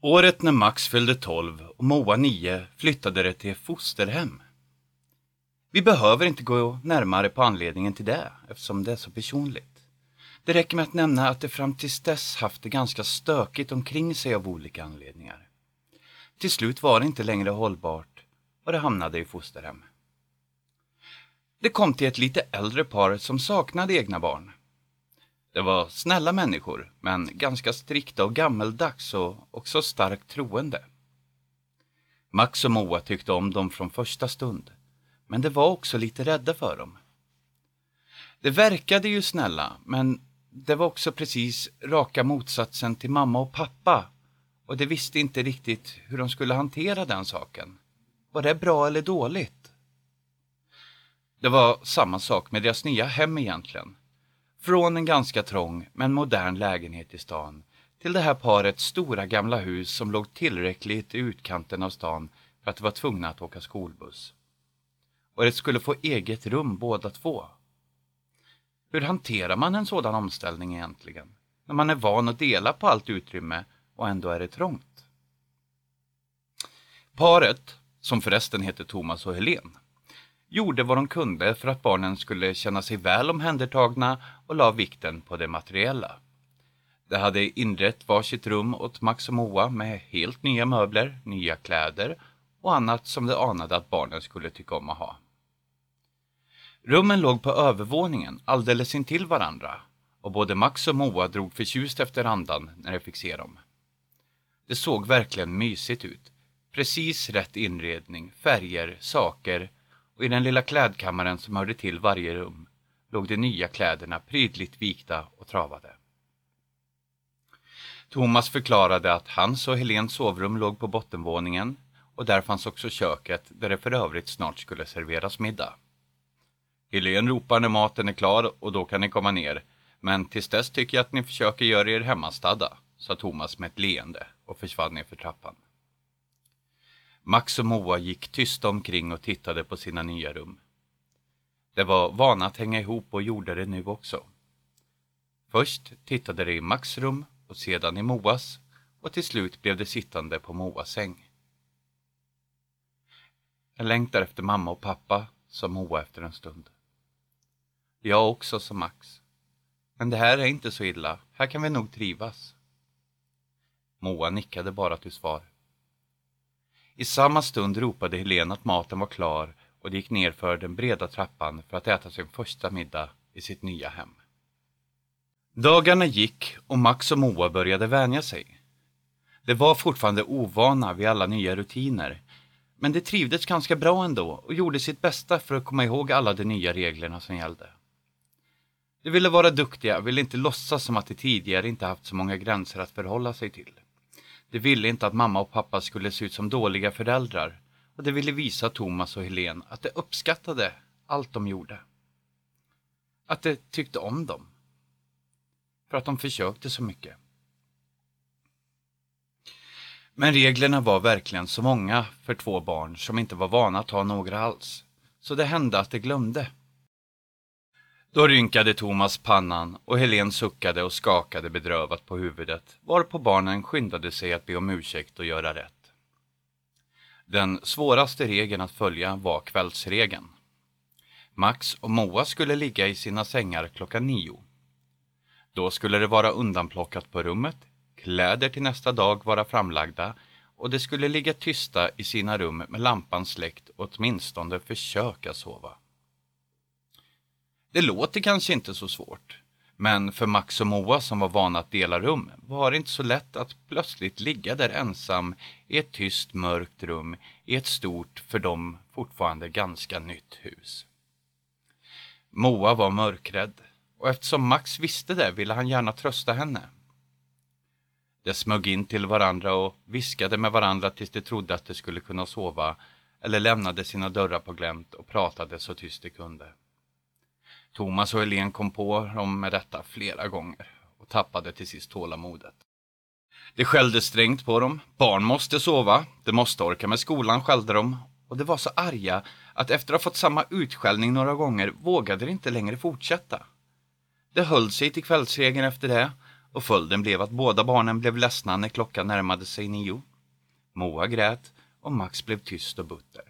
Året när Max fyllde 12 och Moa 9 flyttade det till fosterhem. Vi behöver inte gå närmare på anledningen till det eftersom det är så personligt. Det räcker med att nämna att det fram tills dess haft det ganska stökigt omkring sig av olika anledningar. Till slut var det inte längre hållbart och det hamnade i fosterhem. Det kom till ett lite äldre par som saknade egna barn. Det var snälla människor, men ganska strikta och gammeldags och också starkt troende. Max och Moa tyckte om dem från första stund, men de var också lite rädda för dem. De verkade ju snälla, men det var också precis raka motsatsen till mamma och pappa och de visste inte riktigt hur de skulle hantera den saken. Var det bra eller dåligt? Det var samma sak med deras nya hem egentligen. Från en ganska trång men modern lägenhet i stan till det här parets stora gamla hus som låg tillräckligt i utkanten av stan för att de var tvungna att åka skolbuss. Och det skulle få eget rum båda två. Hur hanterar man en sådan omställning egentligen? När man är van att dela på allt utrymme och ändå är det trångt. Paret, som förresten heter Thomas och Helen, gjorde vad de kunde för att barnen skulle känna sig väl omhändertagna och la vikten på det materiella. De hade inrett varsitt rum åt Max och Moa med helt nya möbler, nya kläder och annat som de anade att barnen skulle tycka om att ha. Rummen låg på övervåningen alldeles intill varandra och både Max och Moa drog förtjust efter andan när de fick se dem. Det såg verkligen mysigt ut. Precis rätt inredning, färger, saker och i den lilla klädkammaren som hörde till varje rum låg de nya kläderna prydligt vikta och travade. Thomas förklarade att hans och Helens sovrum låg på bottenvåningen och där fanns också köket där det för övrigt snart skulle serveras middag. Helen ropar när maten är klar och då kan ni komma ner, men tills dess tycker jag att ni försöker göra er hemmastadda, sa Thomas med ett leende och försvann ner för trappan. Max och Moa gick tysta omkring och tittade på sina nya rum. De var vana att hänga ihop och gjorde det nu också. Först tittade de i Max rum och sedan i Moas och till slut blev de sittande på Moas säng. Jag längtar efter mamma och pappa, sa Moa efter en stund. Jag också, sa Max. Men det här är inte så illa. Här kan vi nog trivas. Moa nickade bara till svar. I samma stund ropade Helena att maten var klar och de gick ner för den breda trappan för att äta sin första middag i sitt nya hem. Dagarna gick och Max och Moa började vänja sig. De var fortfarande ovana vid alla nya rutiner, men de trivdes ganska bra ändå och gjorde sitt bästa för att komma ihåg alla de nya reglerna som gällde. De ville vara duktiga, ville inte låtsas som att de tidigare inte haft så många gränser att förhålla sig till. De ville inte att mamma och pappa skulle se ut som dåliga föräldrar och de ville visa Thomas och Helen att de uppskattade allt de gjorde. Att de tyckte om dem. För att de försökte så mycket. Men reglerna var verkligen så många för två barn som inte var vana att ha några alls. Så det hände att de glömde. Då rynkade Thomas pannan och Helen suckade och skakade bedrövat på huvudet, varpå barnen skyndade sig att be om ursäkt och göra rätt. Den svåraste regeln att följa var kvällsregeln. Max och Moa skulle ligga i sina sängar klockan nio. Då skulle det vara undanplockat på rummet, kläder till nästa dag vara framlagda och de skulle ligga tysta i sina rum med lampan släckt och åtminstone försöka sova. Det låter kanske inte så svårt. Men för Max och Moa som var vana att dela rum var det inte så lätt att plötsligt ligga där ensam i ett tyst mörkt rum i ett stort, för dem fortfarande ganska nytt hus. Moa var mörkrädd och eftersom Max visste det ville han gärna trösta henne. De smög in till varandra och viskade med varandra tills de trodde att de skulle kunna sova eller lämnade sina dörrar på glänt och pratade så tyst de kunde. Thomas och Helene kom på dem med detta flera gånger och tappade till sist tålamodet. Det skällde strängt på dem. Barn måste sova. De måste orka med skolan, skällde de. Och de var så arga att efter att ha fått samma utskällning några gånger vågade de inte längre fortsätta. Det höll sig till kvällsregeln efter det och följden blev att båda barnen blev ledsna när klockan närmade sig nio. Moa grät och Max blev tyst och butter.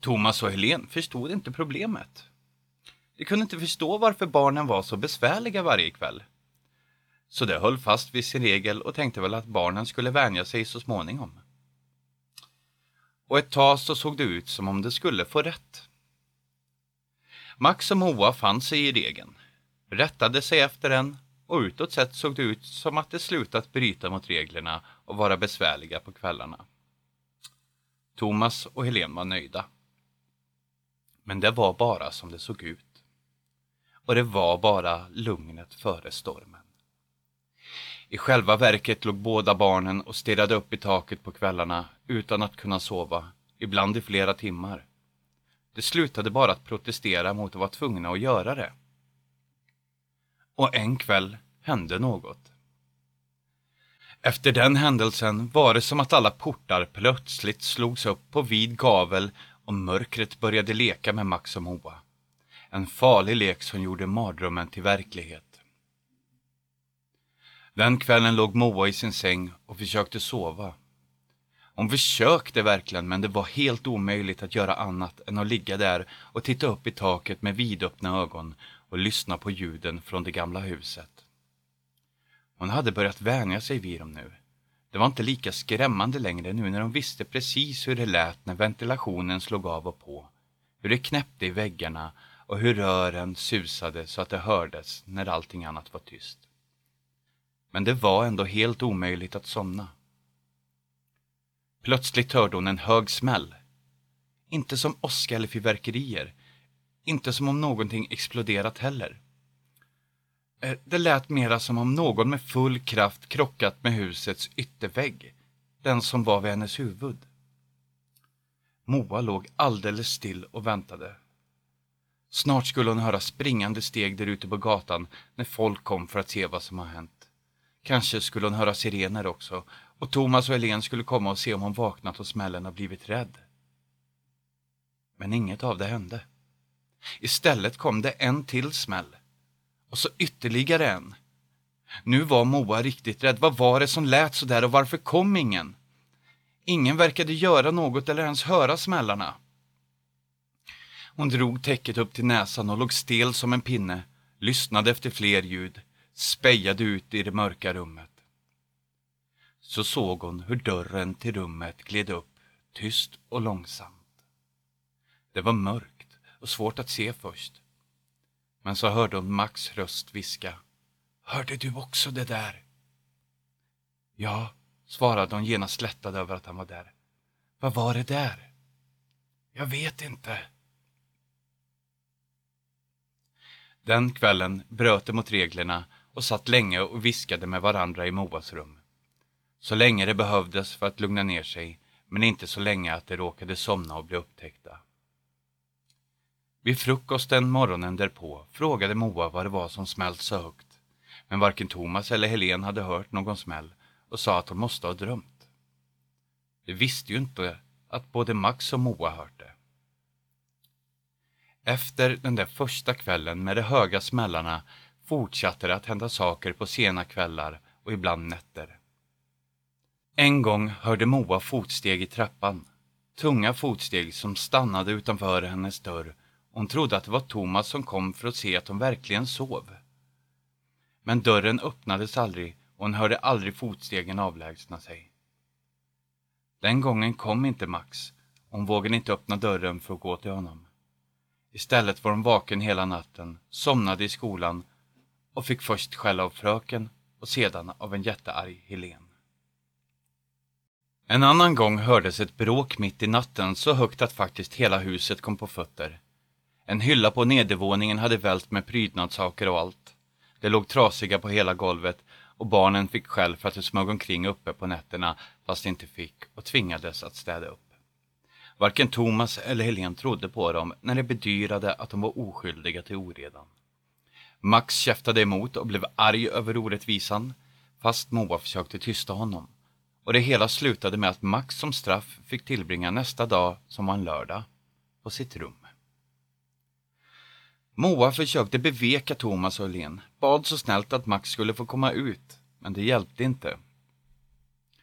Thomas och Helen förstod inte problemet. De kunde inte förstå varför barnen var så besvärliga varje kväll. Så de höll fast vid sin regel och tänkte väl att barnen skulle vänja sig så småningom. Och ett tag så såg det ut som om de skulle få rätt. Max och Moa fann sig i regeln, rättade sig efter den och utåt sett såg det ut som att de slutat bryta mot reglerna och vara besvärliga på kvällarna. Thomas och Helen var nöjda. Men det var bara som det såg ut. Och det var bara lugnet före stormen. I själva verket låg båda barnen och stirrade upp i taket på kvällarna utan att kunna sova, ibland i flera timmar. De slutade bara att protestera mot att vara tvungna att göra det. Och en kväll hände något. Efter den händelsen var det som att alla portar plötsligt slogs upp på vid gavel och mörkret började leka med Max och Moa. En farlig lek som gjorde mardrömmen till verklighet. Den kvällen låg Moa i sin säng och försökte sova. Hon försökte verkligen, men det var helt omöjligt att göra annat än att ligga där och titta upp i taket med vidöppna ögon och lyssna på ljuden från det gamla huset. Hon hade börjat vänja sig vid dem nu. Det var inte lika skrämmande längre nu när hon visste precis hur det lät när ventilationen slog av och på. Hur det knäppte i väggarna och hur rören susade så att det hördes när allting annat var tyst. Men det var ändå helt omöjligt att somna. Plötsligt hörde hon en hög smäll. Inte som åska eller fyrverkerier. Inte som om någonting exploderat heller. Eh, det lät mera som om någon med full kraft krockat med husets yttervägg. Den som var vid hennes huvud. Moa låg alldeles still och väntade. Snart skulle hon höra springande steg där ute på gatan när folk kom för att se vad som har hänt. Kanske skulle hon höra sirener också och Thomas och Helen skulle komma och se om hon vaknat och smällen och blivit rädd. Men inget av det hände. Istället kom det en till smäll. Och så ytterligare en. Nu var Moa riktigt rädd. Vad var det som lät så där och varför kom ingen? Ingen verkade göra något eller ens höra smällarna. Hon drog täcket upp till näsan och låg stel som en pinne, lyssnade efter fler ljud, spejade ut i det mörka rummet. Så såg hon hur dörren till rummet gled upp, tyst och långsamt. Det var mörkt och svårt att se först. Men så hörde hon Max röst viska. Hörde du också det där? Ja, svarade hon genast lättad över att han var där. Vad var det där? Jag vet inte. Den kvällen bröt de mot reglerna och satt länge och viskade med varandra i Moas rum. Så länge det behövdes för att lugna ner sig, men inte så länge att de råkade somna och bli upptäckta. Vid frukosten morgonen därpå frågade Moa vad det var som smällt så högt. Men varken Thomas eller Helen hade hört någon smäll och sa att hon måste ha drömt. De visste ju inte att både Max och Moa hört det. Efter den där första kvällen med de höga smällarna fortsatte det att hända saker på sena kvällar och ibland nätter. En gång hörde Moa fotsteg i trappan. Tunga fotsteg som stannade utanför hennes dörr hon trodde att det var Thomas som kom för att se att hon verkligen sov. Men dörren öppnades aldrig och hon hörde aldrig fotstegen avlägsna sig. Den gången kom inte Max hon vågade inte öppna dörren för att gå till honom. Istället var hon vaken hela natten, somnade i skolan och fick först skäll av fröken och sedan av en jättearg Helen. En annan gång hördes ett bråk mitt i natten så högt att faktiskt hela huset kom på fötter. En hylla på nedervåningen hade vält med prydnadssaker och allt. Det låg trasiga på hela golvet och barnen fick skäll för att de smög omkring uppe på nätterna fast de inte fick och tvingades att städa upp. Varken Thomas eller Helen trodde på dem när de bedyrade att de var oskyldiga till oredan. Max käftade emot och blev arg över orättvisan fast Moa försökte tysta honom. Och det hela slutade med att Max som straff fick tillbringa nästa dag, som var en lördag, på sitt rum. Moa försökte beveka Thomas och Helene, bad så snällt att Max skulle få komma ut, men det hjälpte inte.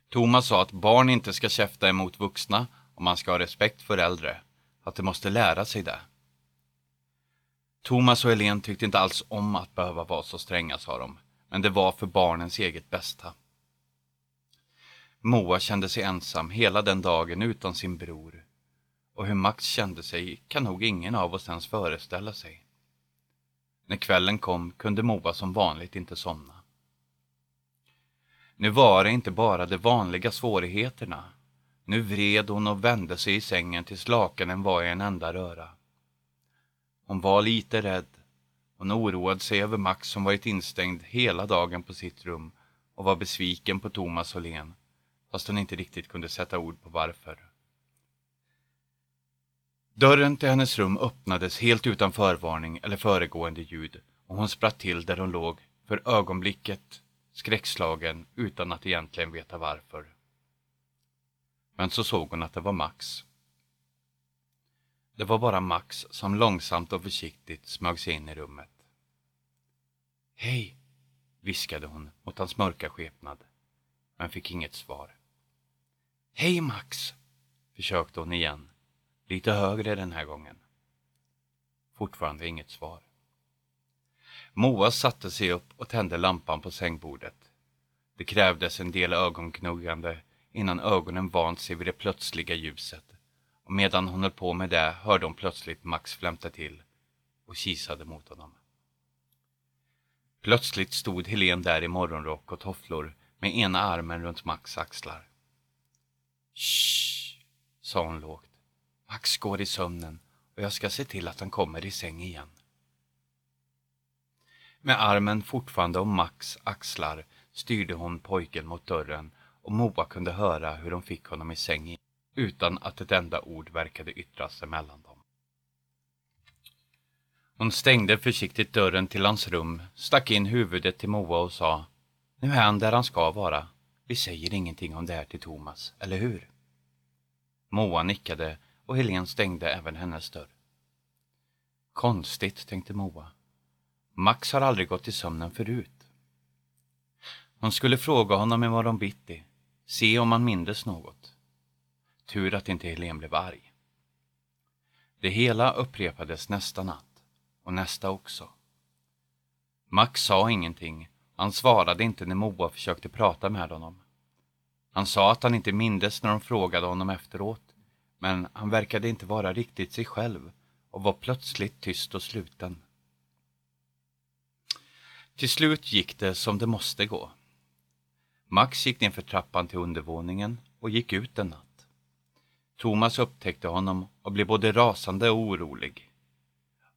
Thomas sa att barn inte ska käfta emot vuxna och man ska ha respekt för äldre, att de måste lära sig det. Thomas och Helene tyckte inte alls om att behöva vara så stränga, sa de, men det var för barnens eget bästa. Moa kände sig ensam hela den dagen utan sin bror. Och hur Max kände sig kan nog ingen av oss ens föreställa sig. När kvällen kom kunde Moa som vanligt inte somna. Nu var det inte bara de vanliga svårigheterna. Nu vred hon och vände sig i sängen tills lakanen var i en enda röra. Hon var lite rädd. Hon oroade sig över Max som varit instängd hela dagen på sitt rum och var besviken på Thomas och Len, fast hon inte riktigt kunde sätta ord på varför. Dörren till hennes rum öppnades helt utan förvarning eller föregående ljud och hon spratt till där hon låg, för ögonblicket skräckslagen utan att egentligen veta varför. Men så såg hon att det var Max. Det var bara Max som långsamt och försiktigt smög sig in i rummet. Hej, viskade hon mot hans mörka skepnad, men fick inget svar. Hej Max, försökte hon igen, lite högre den här gången. Fortfarande inget svar. Moa satte sig upp och tände lampan på sängbordet. Det krävdes en del ögonknuggande innan ögonen vant sig vid det plötsliga ljuset och medan hon höll på med det hörde hon plötsligt Max flämta till och kisade mot honom. Plötsligt stod Helen där i morgonrock och tofflor med ena armen runt Max axlar. Shh, sa hon lågt. Max går i sömnen och jag ska se till att han kommer i säng igen. Med armen fortfarande om Max axlar styrde hon pojken mot dörren och Moa kunde höra hur de fick honom i sängen utan att ett enda ord verkade yttras emellan dem. Hon stängde försiktigt dörren till hans rum, stack in huvudet till Moa och sa Nu är han där han ska vara. Vi säger ingenting om det här till Thomas, eller hur? Moa nickade och Helen stängde även hennes dörr. Konstigt, tänkte Moa. Max har aldrig gått i sömnen förut. Hon skulle fråga honom imorgon bitti, se om han mindes något. Tur att inte Helen blev arg. Det hela upprepades nästa natt och nästa också. Max sa ingenting. Han svarade inte när Moa försökte prata med honom. Han sa att han inte mindes när de frågade honom efteråt, men han verkade inte vara riktigt sig själv och var plötsligt tyst och sluten. Till slut gick det som det måste gå. Max gick ner för trappan till undervåningen och gick ut en natt. Thomas upptäckte honom och blev både rasande och orolig.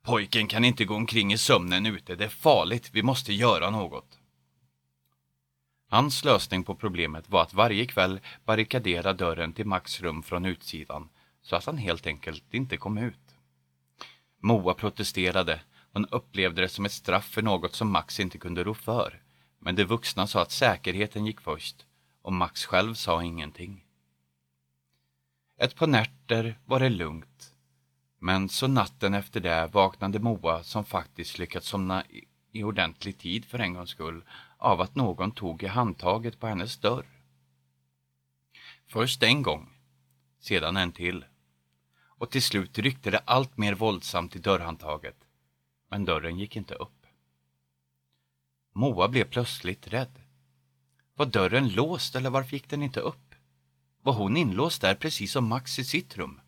Pojken kan inte gå omkring i sömnen ute, det är farligt, vi måste göra något. Hans lösning på problemet var att varje kväll barrikadera dörren till Max rum från utsidan så att han helt enkelt inte kom ut. Moa protesterade hon upplevde det som ett straff för något som Max inte kunde rå för. Men de vuxna sa att säkerheten gick först och Max själv sa ingenting. Ett par nätter var det lugnt. Men så natten efter det vaknade Moa, som faktiskt lyckats somna i, ordentlig tid för en gångs skull, av att någon tog i handtaget på hennes dörr. Först en gång, sedan en till. Och till slut ryckte det allt mer våldsamt i dörrhandtaget men dörren gick inte upp. Moa blev plötsligt rädd. Var dörren låst eller varför gick den inte upp? Var hon inlåst där precis som Max i sitt rum?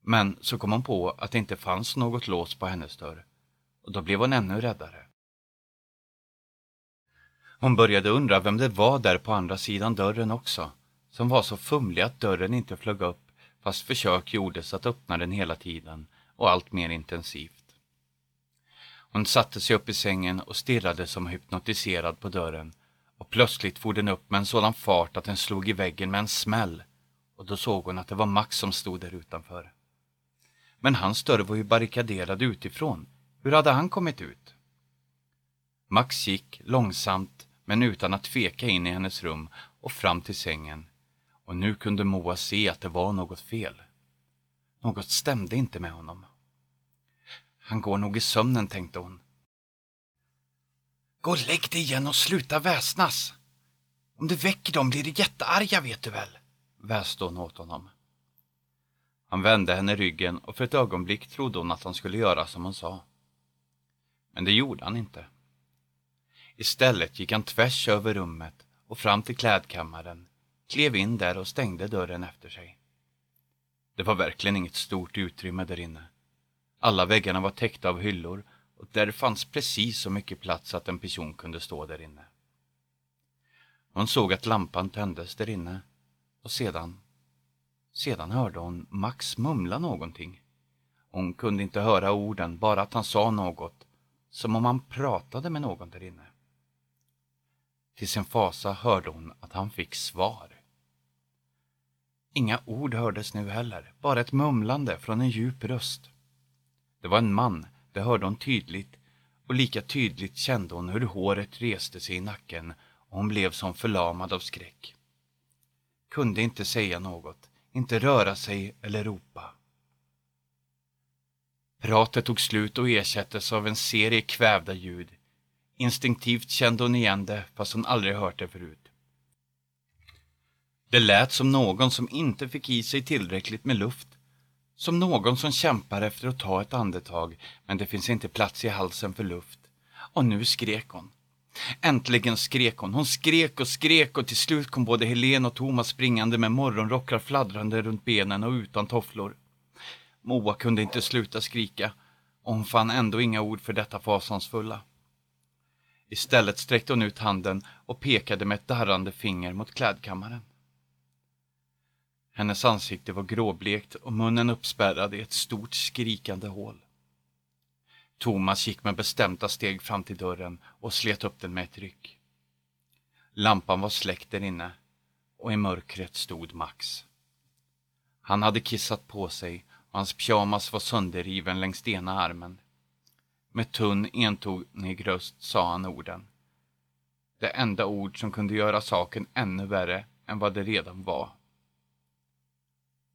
Men så kom hon på att det inte fanns något lås på hennes dörr och då blev hon ännu räddare. Hon började undra vem det var där på andra sidan dörren också, som var så fumlig att dörren inte flög upp fast försök gjordes att öppna den hela tiden och allt mer intensivt. Hon satte sig upp i sängen och stirrade som hypnotiserad på dörren och plötsligt for den upp med en sådan fart att den slog i väggen med en smäll och då såg hon att det var Max som stod där utanför. Men hans dörr var ju barrikaderad utifrån. Hur hade han kommit ut? Max gick långsamt men utan att tveka in i hennes rum och fram till sängen och nu kunde Moa se att det var något fel. Något stämde inte med honom. Han går nog i sömnen, tänkte hon. Gå och lägg dig igen och sluta väsnas. Om du väcker dem blir de jättearga, vet du väl, väste hon åt honom. Han vände henne ryggen och för ett ögonblick trodde hon att han skulle göra som hon sa. Men det gjorde han inte. Istället gick han tvärs över rummet och fram till klädkammaren, klev in där och stängde dörren efter sig. Det var verkligen inget stort utrymme där inne. Alla väggarna var täckta av hyllor och där fanns precis så mycket plats att en person kunde stå där inne. Hon såg att lampan tändes där inne och sedan, sedan hörde hon Max mumla någonting. Hon kunde inte höra orden, bara att han sa något, som om han pratade med någon där inne. Till sin fasa hörde hon att han fick svar. Inga ord hördes nu heller, bara ett mumlande från en djup röst. Det var en man, det hörde hon tydligt, och lika tydligt kände hon hur håret reste sig i nacken och hon blev som förlamad av skräck. Kunde inte säga något, inte röra sig eller ropa. Pratet tog slut och ersattes av en serie kvävda ljud. Instinktivt kände hon igen det, fast hon aldrig hört det förut. Det lät som någon som inte fick i sig tillräckligt med luft. Som någon som kämpar efter att ta ett andetag, men det finns inte plats i halsen för luft. Och nu skrek hon. Äntligen skrek hon. Hon skrek och skrek och till slut kom både Helen och Thomas springande med morgonrockar fladdrande runt benen och utan tofflor. Moa kunde inte sluta skrika och hon fann ändå inga ord för detta fasansfulla. Istället sträckte hon ut handen och pekade med ett darrande finger mot klädkammaren. Hennes ansikte var gråblekt och munnen uppspärrad i ett stort skrikande hål. Thomas gick med bestämda steg fram till dörren och slet upp den med ett ryck. Lampan var släckt där inne och i mörkret stod Max. Han hade kissat på sig och hans pyjamas var sönderriven längs ena armen. Med tunn, entonig röst sa han orden. Det enda ord som kunde göra saken ännu värre än vad det redan var.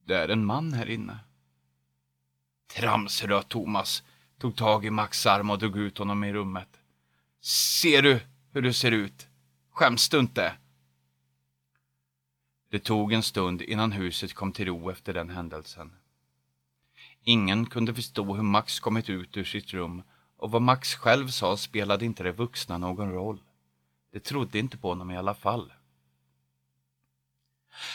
Det är en man här inne. Tramsröt Thomas tog tag i Max arm och drog ut honom i rummet. Ser du hur du ser ut? Skäms du inte? Det tog en stund innan huset kom till ro efter den händelsen. Ingen kunde förstå hur Max kommit ut ur sitt rum och vad Max själv sa spelade inte de vuxna någon roll. De trodde inte på honom i alla fall.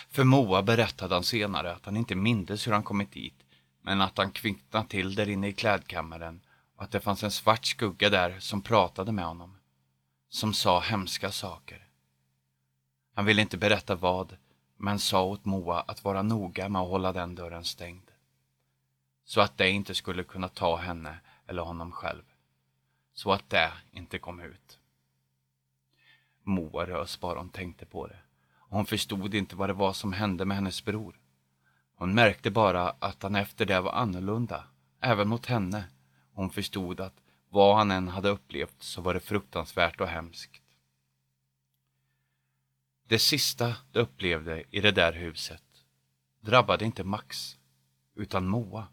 För Moa berättade han senare att han inte mindes hur han kommit dit, men att han kvicknade till där inne i klädkammaren och att det fanns en svart skugga där som pratade med honom. Som sa hemska saker. Han ville inte berätta vad, men sa åt Moa att vara noga med att hålla den dörren stängd. Så att det inte skulle kunna ta henne eller honom själv. Så att det inte kom ut. Moa rös bara hon tänkte på det hon förstod inte vad det var som hände med hennes bror. Hon märkte bara att han efter det var annorlunda, även mot henne. Hon förstod att vad han än hade upplevt så var det fruktansvärt och hemskt. Det sista de upplevde i det där huset drabbade inte Max, utan Moa.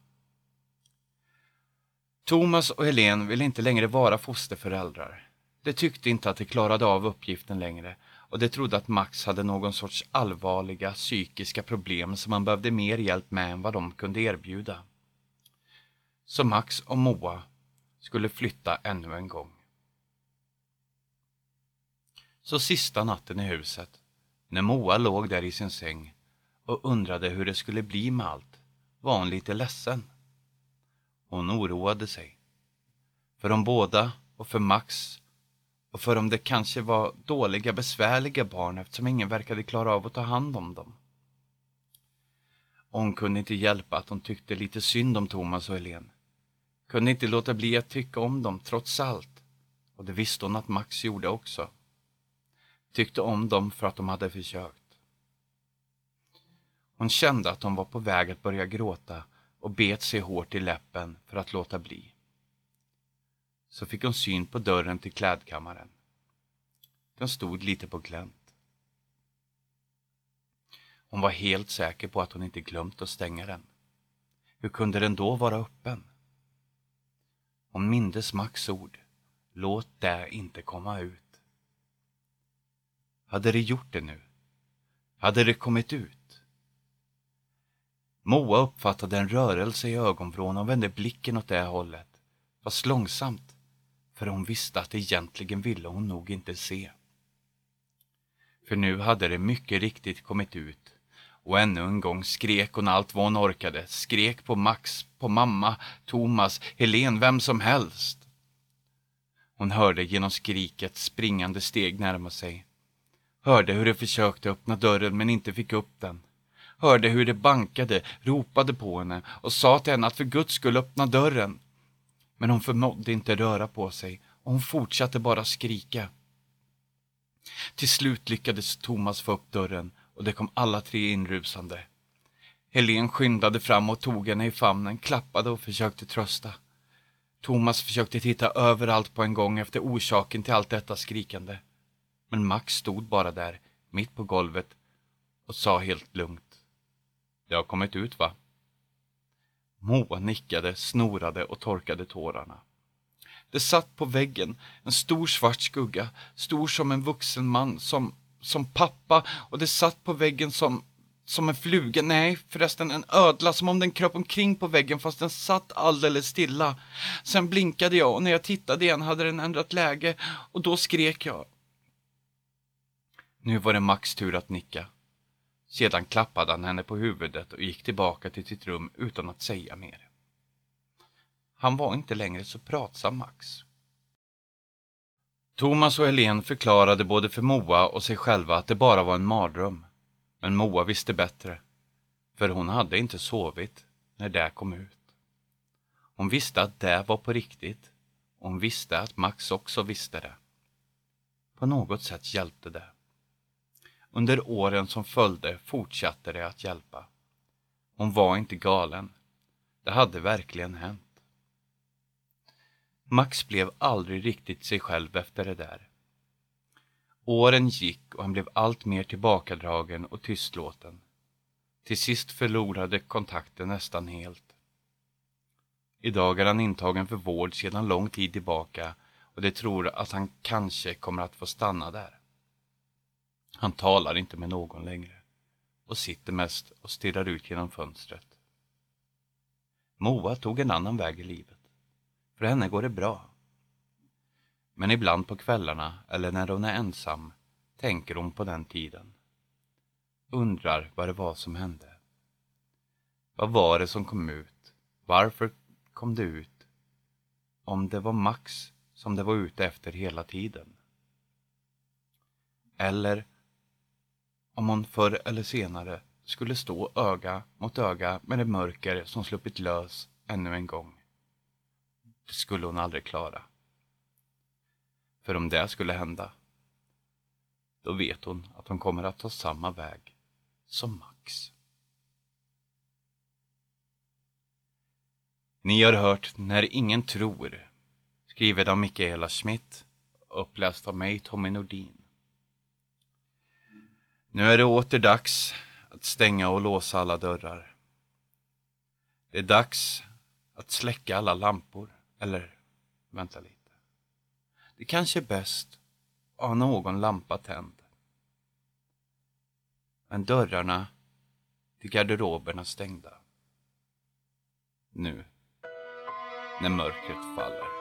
Thomas och Helen ville inte längre vara fosterföräldrar. De tyckte inte att de klarade av uppgiften längre och de trodde att Max hade någon sorts allvarliga psykiska problem som han behövde mer hjälp med än vad de kunde erbjuda. Så Max och Moa skulle flytta ännu en gång. Så sista natten i huset, när Moa låg där i sin säng och undrade hur det skulle bli med allt, var hon lite ledsen. Hon oroade sig. För de båda och för Max och för om det kanske var dåliga, besvärliga barn eftersom ingen verkade klara av att ta hand om dem. hon kunde inte hjälpa att hon tyckte lite synd om Thomas och Helen. Kunde inte låta bli att tycka om dem trots allt. Och det visste hon att Max gjorde också. Tyckte om dem för att de hade försökt. Hon kände att hon var på väg att börja gråta och bet sig hårt i läppen för att låta bli så fick hon syn på dörren till klädkammaren. Den stod lite på glänt. Hon var helt säker på att hon inte glömt att stänga den. Hur kunde den då vara öppen? Hon mindes Max ord. Låt det inte komma ut. Hade det gjort det nu? Hade det kommit ut? Moa uppfattade en rörelse i ögonvrån och vände blicken åt det hållet, fast långsamt, för hon visste att egentligen ville hon nog inte se. För nu hade det mycket riktigt kommit ut och ännu en gång skrek hon allt vad hon orkade. Skrek på Max, på mamma, Thomas, Helen, vem som helst. Hon hörde genom skriket springande steg närma sig. Hörde hur de försökte öppna dörren men inte fick upp den. Hörde hur de bankade, ropade på henne och sa till henne att för guds skull öppna dörren. Men hon förmådde inte röra på sig och hon fortsatte bara skrika. Till slut lyckades Thomas få upp dörren och de kom alla tre inrusande. Helen skyndade fram och tog henne i famnen, klappade och försökte trösta. Thomas försökte titta överallt på en gång efter orsaken till allt detta skrikande. Men Max stod bara där, mitt på golvet och sa helt lugnt. Det har kommit ut va? Moa nickade, snorade och torkade tårarna. Det satt på väggen en stor svart skugga, stor som en vuxen man, som, som pappa och det satt på väggen som, som en fluga, nej förresten en ödla, som om den kröp omkring på väggen fast den satt alldeles stilla. Sen blinkade jag och när jag tittade igen hade den ändrat läge och då skrek jag. Nu var det Max tur att nicka. Sedan klappade han henne på huvudet och gick tillbaka till sitt rum utan att säga mer. Han var inte längre så pratsam, Max. Thomas och Helen förklarade både för Moa och sig själva att det bara var en mardröm. Men Moa visste bättre. För hon hade inte sovit när det kom ut. Hon visste att det var på riktigt. Hon visste att Max också visste det. På något sätt hjälpte det. Under åren som följde fortsatte det att hjälpa. Hon var inte galen. Det hade verkligen hänt. Max blev aldrig riktigt sig själv efter det där. Åren gick och han blev allt mer tillbakadragen och tystlåten. Till sist förlorade kontakten nästan helt. Idag är han intagen för vård sedan lång tid tillbaka och de tror att han kanske kommer att få stanna där. Han talar inte med någon längre och sitter mest och stirrar ut genom fönstret. Moa tog en annan väg i livet. För henne går det bra. Men ibland på kvällarna eller när hon är ensam tänker hon på den tiden. Undrar vad det var som hände. Vad var det som kom ut? Varför kom det ut? Om det var Max som det var ute efter hela tiden? Eller om hon förr eller senare skulle stå öga mot öga med det mörker som sluppit lös ännu en gång. Det skulle hon aldrig klara. För om det skulle hända, då vet hon att hon kommer att ta samma väg som Max. Ni har hört När ingen tror, skrivet av Mikaela Schmidt, uppläst av mig, Tommy Nordin. Nu är det åter dags att stänga och låsa alla dörrar. Det är dags att släcka alla lampor. Eller, vänta lite. Det kanske är bäst att ha någon lampa tänd. Men dörrarna till garderoberna stängda. Nu, när mörkret faller.